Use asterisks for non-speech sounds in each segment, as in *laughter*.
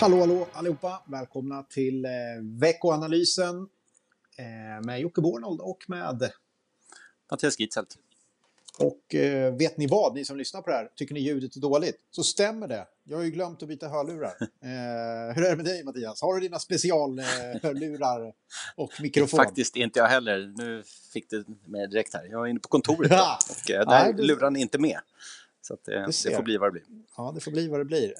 Hallå, hallå allihopa! Välkomna till eh, veckoanalysen eh, med Jocke Bornold och med... Mattias Gitzelt. Och eh, vet ni vad, ni som lyssnar på det här, tycker ni ljudet är dåligt? Så stämmer det. Jag har ju glömt att byta hörlurar. *laughs* Eh, hur är det med dig Mattias? Har du dina specialhörlurar och mikrofon? Faktiskt inte jag heller. Nu fick du mig direkt här. Jag är inne på kontoret ja. och eh, där är luran inte med. Så att, eh, det, det får bli vad det blir. Ja, det får bli vad det blir.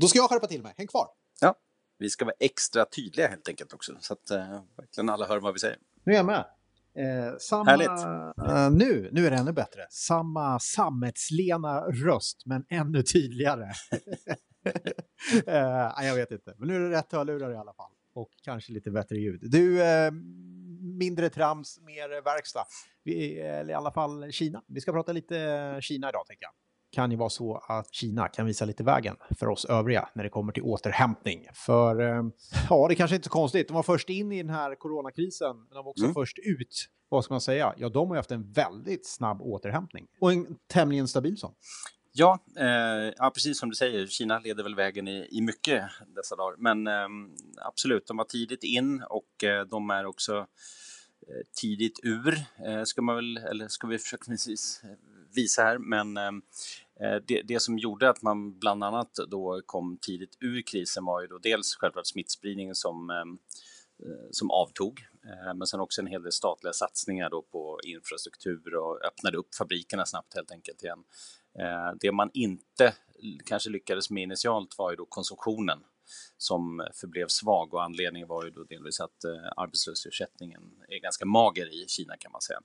Eh, då ska jag skärpa till mig. Häng kvar! Ja, vi ska vara extra tydliga helt enkelt också. Så att eh, verkligen alla hör vad vi säger. Nu är jag med. Eh, samma, eh, nu, nu är det ännu bättre. Samma sammetslena röst, men ännu tydligare. *laughs* eh, jag vet inte, men nu är det rätt hörlurar i alla fall. Och kanske lite bättre ljud. Du, eh, mindre trams, mer verkstad. Vi, eller i alla fall Kina. Vi ska prata lite Kina idag, tänker jag kan ju vara så att Kina kan visa lite vägen för oss övriga när det kommer till återhämtning. För eh, ja, det kanske inte är så konstigt. De var först in i den här coronakrisen, men de var också mm. först ut. Vad ska man säga? Ja, de har ju haft en väldigt snabb återhämtning och en tämligen stabil sån. Ja, eh, ja, precis som du säger, Kina leder väl vägen i, i mycket dessa dagar. Men eh, absolut, de var tidigt in och eh, de är också eh, tidigt ur, eh, ska man väl, eller ska vi försöka visa här, men ehm, eh, det, det, som gjorde att man bland annat då kom tidigt ur krisen var ju då dels självklart smittspridningen som, ehm, eh, som avtog, eh, men sen också en hel del statliga satsningar då på infrastruktur och öppnade upp fabrikerna snabbt helt enkelt igen. Det man inte kanske lyckades med initialt var ju då konsumtionen som förblev svag och anledningen var ju då delvis att eh, arbetslöshetsersättningen är ganska mager i Kina kan man säga.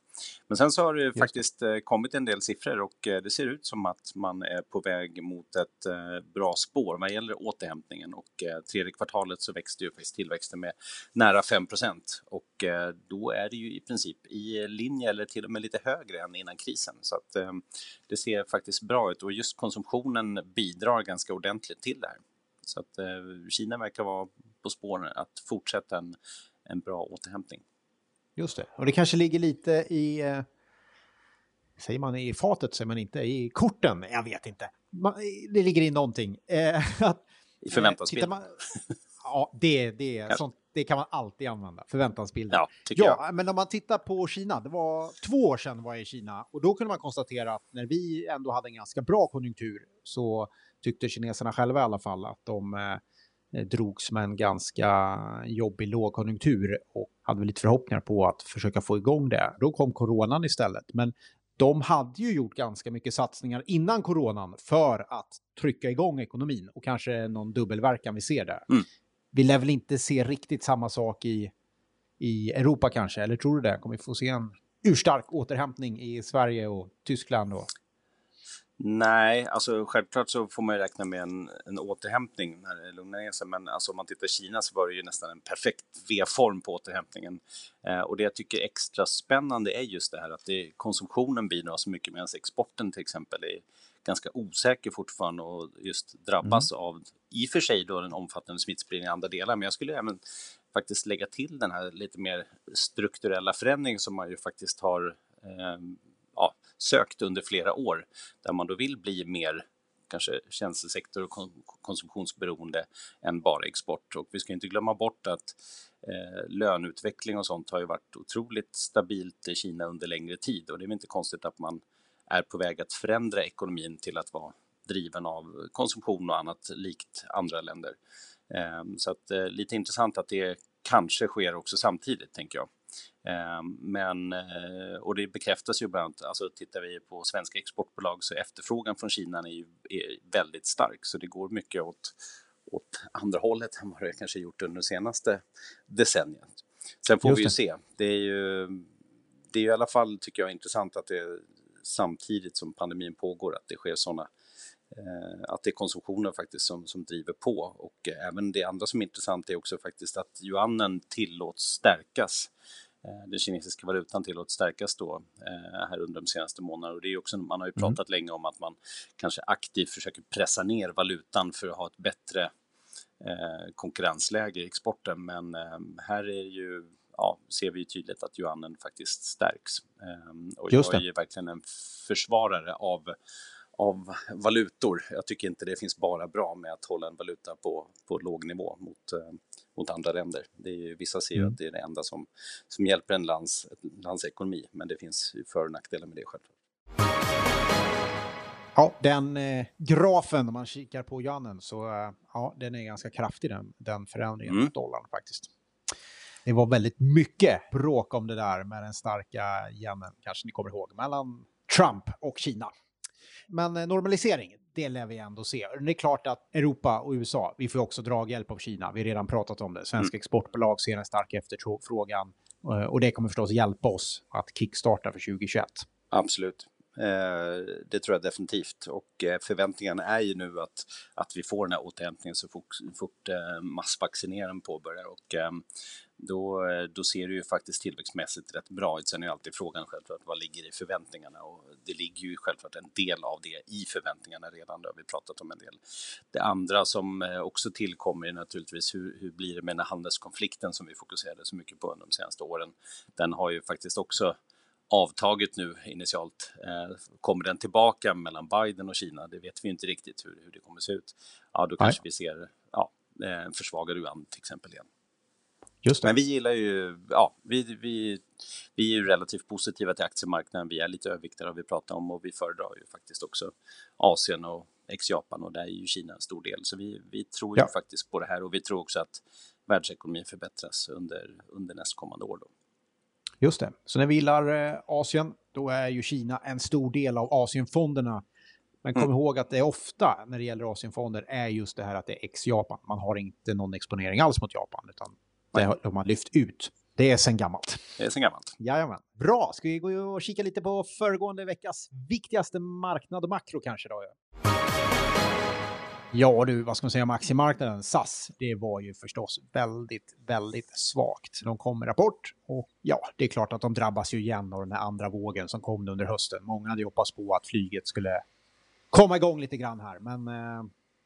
Men sen så har det Just faktiskt. Eh, kommit en del siffror och eh, det ser ut som att man är på väg mot ett bra spår vad gäller återhämtningen och tredje kvartalet så växte ju faktiskt tillväxten med nära 5 och då är det ju i princip i linje eller till och med lite högre än innan krisen så att det ser faktiskt bra ut och just konsumtionen bidrar ganska ordentligt till det här. Så att eh, Kina verkar vara på spåren att fortsätta en, en bra återhämtning. Just det, och det kanske ligger lite i, eh, säger man i fatet, säger man inte i korten, jag vet inte. Man, det ligger i någonting. Eh, *laughs* att, I förväntansbilden. *laughs* ja, det, det. Sånt, det kan man alltid använda, förväntansbilden. Ja, ja jag. men om man tittar på Kina, det var två år sedan var jag i Kina och då kunde man konstatera att när vi ändå hade en ganska bra konjunktur så tyckte kineserna själva i alla fall att de eh, drogs med en ganska jobbig lågkonjunktur och hade lite förhoppningar på att försöka få igång det. Då kom coronan istället. Men de hade ju gjort ganska mycket satsningar innan coronan för att trycka igång ekonomin och kanske någon dubbelverkan vi ser där. Mm. Vi lär väl inte se riktigt samma sak i, i Europa kanske, eller tror du det? Kommer vi få se en urstark återhämtning i Sverige och Tyskland? Och... Nej, alltså självklart så får man ju räkna med en, en återhämtning när det lugnar ner sig. Men alltså, om man tittar i Kina så var det ju nästan en perfekt V-form på återhämtningen. Eh, och det jag tycker är extra spännande är just det här att det, konsumtionen bidrar så mycket medan exporten till exempel är ganska osäker fortfarande och just drabbas mm. av, i och för sig då, den omfattande smittspridningen i andra delar. Men jag skulle även faktiskt lägga till den här lite mer strukturella förändringen som man ju faktiskt har eh, ja, sökt under flera år där man då vill bli mer kanske tjänstesektor och konsumtionsberoende än bara export. Och vi ska inte glömma bort att eh, löneutveckling och sånt har ju varit otroligt stabilt i Kina under längre tid och det är väl inte konstigt att man är på väg att förändra ekonomin till att vara driven av konsumtion och annat likt andra länder. Eh, så att eh, lite intressant att det kanske sker också samtidigt, tänker jag. Ehm, men, eh, och det bekräftas ju bland annat, alltså tittar vi på svenska exportbolag så efterfrågan från Kina är, ju, väldigt stark så det går mycket åt, åt andra hållet än vad det kanske gjort under det senaste decenniet. Sen får vi ju se. Det är ju, det är i alla fall, tycker jag, intressant att det samtidigt som pandemin pågår, att det sker sådana eh, att det är konsumtionen faktiskt som, som driver på och även det andra som är intressant är också faktiskt att yuanen tillåts stärkas den kinesiska valutan tillåts stärkas då eh, här under de senaste månaderna. Och det är också, man har ju mm. pratat mm. länge om att man kanske aktivt försöker pressa ner valutan för att ha ett bättre eh, konkurrensläge i exporten. Men här är ju, ja, ser vi ju tydligt att yuanen faktiskt stärks. Och jag är ju verkligen en försvarare av av valutor. Jag tycker inte det finns bara bra med att hålla en valuta på, på låg nivå mot, eh, mot andra länder. Det är ju, vissa ser ju mm. att det är det enda som, som hjälper en lands, lands ekonomi, men det finns ju för och nackdelar med det självklart. Ja, den eh, grafen, om man kikar på Jannen, så eh, ja, den är ganska kraftig den, den förändringen mm. dollarn faktiskt. Det var väldigt mycket bråk om det där med den starka yenen, kanske ni kommer ihåg, mellan Trump och Kina. Men eh, normalisering, det lär vi ändå se. Det är klart att Europa och USA, vi får också draghjälp av Kina. Vi har redan pratat om det. Svenska mm. exportbolag ser en stark efterfrågan eh, och det kommer förstås hjälpa oss att kickstarta för 2021. Absolut. Eh, det tror jag definitivt och förväntningarna är ju nu att, att vi får den här återhämtningen så fort, fort massvaccineringen påbörjar och då, då ser det ju faktiskt tillväxtmässigt rätt bra ut. Sen är alltid frågan självklart vad ligger i förväntningarna och det ligger ju självklart en del av det i förväntningarna redan, det har vi pratat om en del. Det andra som också tillkommer är naturligtvis hur, hur blir det med den handelskonflikten som vi fokuserade så mycket på under de senaste åren. Den har ju faktiskt också avtaget nu initialt. Eh, kommer den tillbaka mellan Biden och Kina? Det vet vi inte riktigt hur, hur det kommer se ut. Ja, då kanske Nej. vi ser ja, en försvagad yuan till exempel igen. Just det. Men vi gillar ju, ja, vi, vi, vi är ju relativt positiva till aktiemarknaden. Vi är lite överviktade vi pratat om och vi föredrar ju faktiskt också Asien och ex-Japan och där är ju Kina en stor del. Så vi, vi tror ju ja. faktiskt på det här och vi tror också att världsekonomin förbättras under, under nästkommande år. Då. Just det. Så när vi gillar eh, Asien, då är ju Kina en stor del av Asienfonderna. Men kom mm. ihåg att det är ofta när det gäller Asienfonder är just det här att det är ex-Japan. Man har inte någon exponering alls mot Japan, utan det har man lyft ut. Det är sen gammalt. Det är sen gammalt. Jajamän. Bra, ska vi gå och kika lite på föregående veckas viktigaste marknad och makro kanske då? Ja du, vad ska man säga om aktiemarknaden? SAS, det var ju förstås väldigt, väldigt svagt. De kom med rapport och ja, det är klart att de drabbas ju igen av den här andra vågen som kom under hösten. Många hade ju hoppats på att flyget skulle komma igång lite grann här, men eh,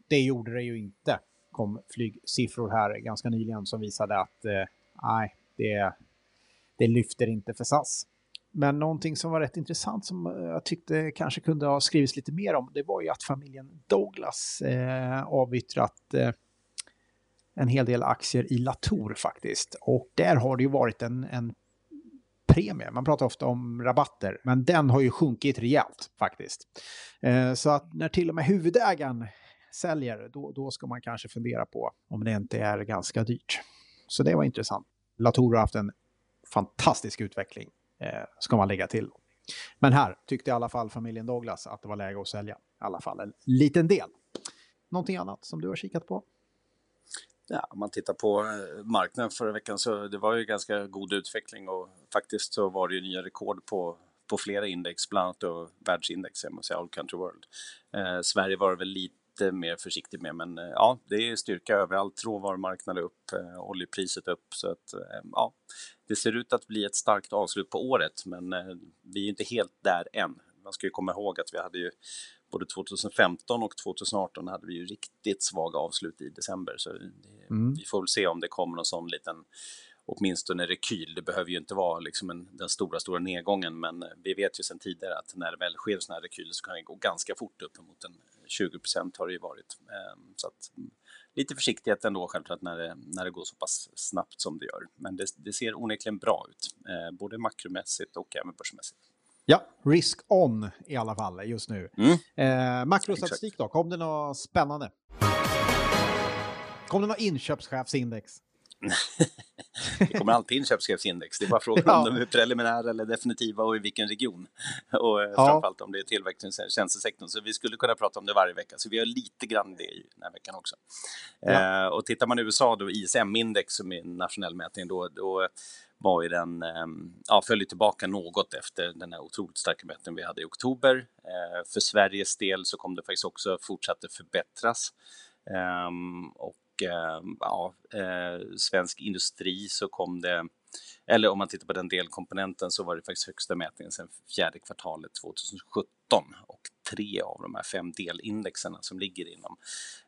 det gjorde det ju inte kom flygsiffror här ganska nyligen som visade att eh, nej, det, det lyfter inte för SAS. Men någonting som var rätt intressant som eh, jag tyckte kanske kunde ha skrivits lite mer om, det var ju att familjen Douglas eh, avyttrat eh, en hel del aktier i Latour faktiskt. Och där har det ju varit en, en premie. Man pratar ofta om rabatter, men den har ju sjunkit rejält faktiskt. Eh, så att när till och med huvudägaren säljer, då, då ska man kanske fundera på om det inte är ganska dyrt. Så det var intressant. Latour har haft en fantastisk utveckling eh, ska man lägga till. Men här tyckte i alla fall familjen Douglas att det var läge att sälja. I alla fall en liten del. Någonting annat som du har kikat på? Ja, om man tittar på eh, marknaden förra veckan så det var ju ganska god utveckling och faktiskt så var det ju nya rekord på, på flera index, bland annat då världsindex, jag måste säga All Country World. Eh, Sverige var väl lite lite mer försiktig med. Men eh, ja, det är styrka överallt. Råvarumarknaden upp, eh, oljepriset upp. Så att eh, ja, det ser ut att bli ett starkt avslut på året, men vi är inte helt där än. Man ska ju komma ihåg att vi hade ju både 2015 och 2018 hade vi ju riktigt svaga avslut i december. Så det, mm. vi får väl se om det kommer någon sån liten åtminstone rekyl. Det behöver ju inte vara liksom en, den stora, stora nedgången, men vi vet ju sedan tidigare att när det väl sker sådana här rekyler så kan det gå ganska fort upp mot en 20 procent har det ju varit. Ehm, så att, mm, lite försiktighet ändå självklart när det, när det går så pass snabbt som det gör. Men det, det ser onekligen bra ut, eh, både makromässigt och även börsmässigt. Ja, risk on i alla fall just nu. Mm. Eh, makrostatistik då, kom det något spännande? Kom det något inköpschefsindex? *laughs* det kommer alltid inköpschefsindex. Det är bara frågan *laughs* ja. om de är preliminära eller definitiva och i vilken region. Och eh, ja. framförallt om det är tillväxt i tjänstesektorn. Så vi skulle kunna prata om det varje vecka. Så vi har lite grann det i den här veckan också. Ja. Eh, och tittar man i USA då, ISM-index som är en nationell mätning, då, då var ju den, eh, ja, följde tillbaka något efter den här otroligt starka mätningen vi hade i oktober. Eh, för Sveriges del så kom det faktiskt också fortsatte förbättras. Um, och Eh, ja, eh, svensk industri så kom det eller om man tittar på den delkomponenten så var det faktiskt högsta mätningen sedan fjärde kvartalet 2017 och tre av de här fem delindexerna som ligger inom,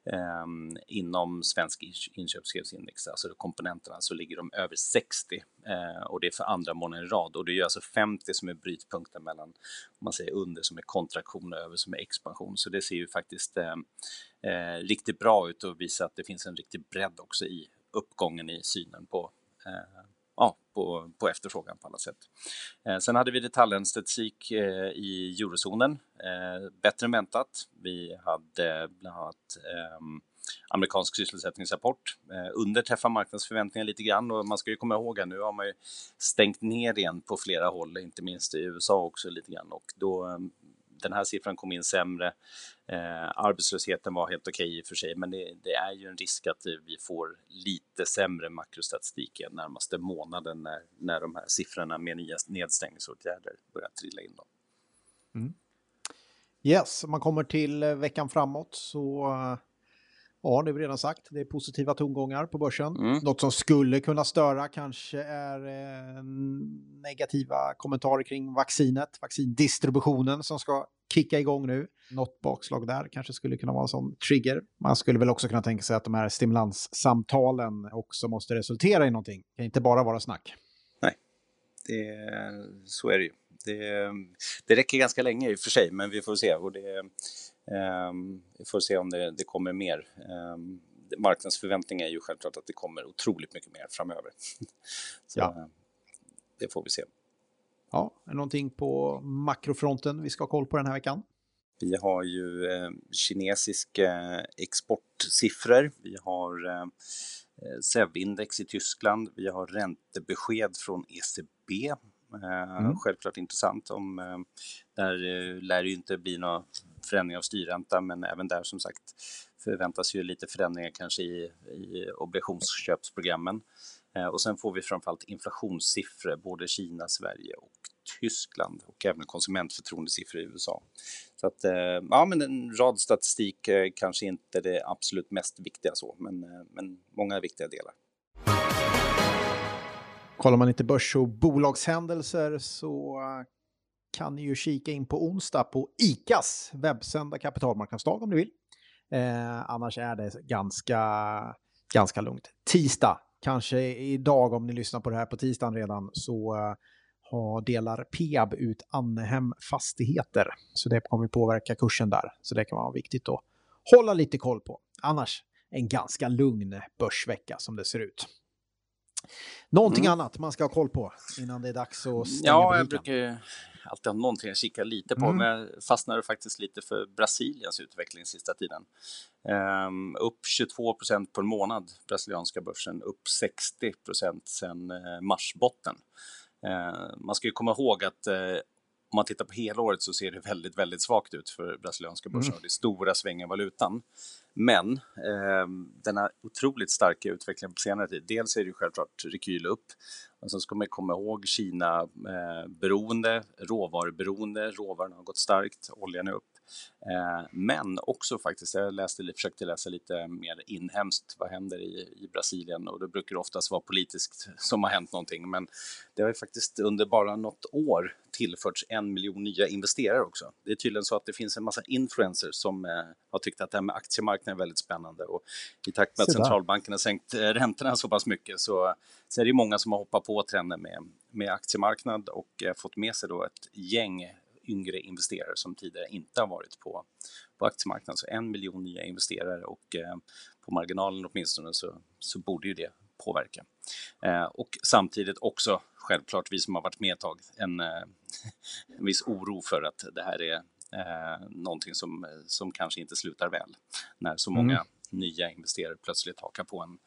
eh, inom svensk inköpschefsindex, alltså komponenterna, så ligger de över 60 eh, och det är för andra månaden i rad och det är alltså 50 som är brytpunkten mellan, om man säger under som är kontraktion och över som är expansion. Så det ser ju faktiskt eh, eh, riktigt bra ut och visar att det finns en riktig bredd också i uppgången i synen på eh, ja, på, på efterfrågan på alla sätt. Eh, sen hade vi detaljhandelsstatistik eh, i eurozonen, eh, bättre än väntat. Vi hade bland annat ehm, amerikansk sysselsättningsrapport. Eh, underträffar marknadsförväntningar lite grann och man ska ju komma ihåg att nu har man ju stängt ner igen på flera håll, inte minst i USA också lite grann och då ehm, den här siffran kom in sämre. Eh, arbetslösheten var helt okej okay i och för sig, men det, det, är ju en risk att vi får lite sämre makrostatistik den närmaste månaden när, när de här siffrorna med nya nedstängningsåtgärder börjar trilla in. Då. Mm. Yes, om man kommer till eh, veckan framåt så eh, Ja, det har vi redan sagt. Det är positiva tongångar på börsen. Mm. Något som skulle kunna störa kanske är eh, negativa kommentarer kring vaccinet, vaccindistributionen som ska kicka igång nu. Något bakslag där kanske skulle kunna vara en sån trigger. Man skulle väl också kunna tänka sig att de här stimulanssamtalen också måste resultera i någonting. Det kan inte bara vara snack. Nej, det, så är det ju. Det, det räcker ganska länge i och för sig, men vi får se. Och det, Um, vi får se om det, det kommer mer. Um, marknadsförväntningar är ju självklart att det kommer otroligt mycket mer framöver. *laughs* Så ja. uh, det får vi se. Ja, är någonting på makrofronten vi ska ha koll på den här veckan? Vi har ju eh, kinesiska exportsiffror. Vi har eh, SEV-index i Tyskland. Vi har räntebesked från ECB. Eh, mm. Självklart intressant. Om, eh, där eh, lär det ju inte bli några förändring av styrränta, men även där som sagt förväntas ju lite förändringar kanske i, i obligationsköpsprogrammen. Och sen får vi framförallt inflationssiffror, både Kina, Sverige och Tyskland och även konsumentförtroendesiffror i USA. Så att, ja, men en rad statistik, kanske inte det absolut mest viktiga så, men, men många viktiga delar. Kollar man inte börs och bolagshändelser så kan ni ju kika in på onsdag på ICAs webbsända kapitalmarknadsdag om ni vill. Eh, annars är det ganska, ganska lugnt. Tisdag, kanske idag om ni lyssnar på det här på tisdagen redan, så eh, delar Peab ut Annehem Fastigheter. Så det kommer påverka kursen där. Så det kan vara viktigt att hålla lite koll på. Annars en ganska lugn börsvecka som det ser ut. Någonting mm. annat man ska ha koll på innan det är dags att stänga Ja, jag brukar alltid ha någonting att kika lite på, mm. men jag fastnade faktiskt lite för Brasiliens utveckling sista tiden. Um, upp 22 procent på en månad, brasilianska börsen, upp 60 procent sedan uh, marsbotten. Uh, man ska ju komma ihåg att uh, om man tittar på helåret så ser det väldigt, väldigt svagt ut för brasilianska börsen. Mm. Det är stora svängar i valutan. Men eh, denna otroligt starka utvecklingen på senare tid, dels är det ju självklart rekyl upp, men sen ska man komma ihåg Kina eh, beroende, råvaruberoende, råvarorna har gått starkt, oljan är upp. Eh, men också faktiskt, jag läste, försökte läsa lite mer inhemskt, vad händer i, i Brasilien och då brukar det oftast vara politiskt *laughs* som har hänt någonting. Men det har ju faktiskt under bara något år tillförts en miljon nya investerare också. Det är tydligen så att det finns en massa influencers som eh, har tyckt att det här med aktiemarknaden är väldigt spännande och i takt med att centralbankerna sänkt eh, räntorna så pass mycket så, så är det många som har hoppat på trenden med, med aktiemarknad och eh, fått med sig då ett gäng yngre investerare som tidigare inte har varit på, på aktiemarknaden. Så en miljon nya investerare och eh, på marginalen åtminstone så, så borde ju det påverka. Eh, och samtidigt också självklart vi som har varit med ett tag en, eh, en viss oro för att det här är eh, någonting som, som kanske inte slutar väl när så många mm. nya investerare plötsligt hakar på en,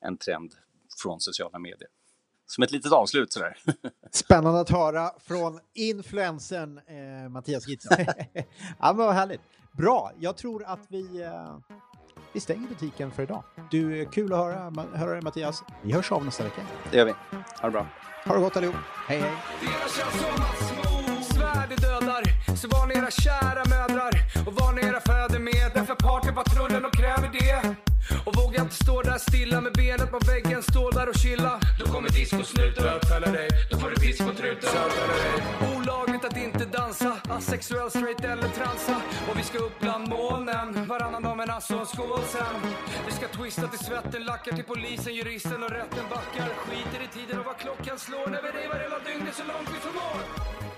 en trend från sociala medier som ett litet avslut sådär. *laughs* Spännande att höra från influensen eh, Mattias Gitza. *laughs* ja, men vad härligt. Bra, jag tror att vi, eh, vi stänger butiken för idag. Du, kul att höra, höra dig Mattias. Vi hörs av nästa vecka. Det gör vi. Ha det bra. Ha det gott allihop. Hej hej. Svärd dödar, så var ni era kära mödrar och var ni era fäder med. Därför partypatrullen och kräver det. Och vågar inte stå där stilla med benet på väggen, stå där och chilla. Då kommer discosnuten. Bötfäller dig, då får du piss på truten. Olagligt att inte dansa, asexuell, straight eller transa. Och vi ska upp bland molnen, varannan dag men alltså en skål sen. Vi ska twista till svetten, lackar till polisen, juristen och rätten backar. Skiter i tiden och vad klockan slår när vi revar hela dygnet så långt vi förmår.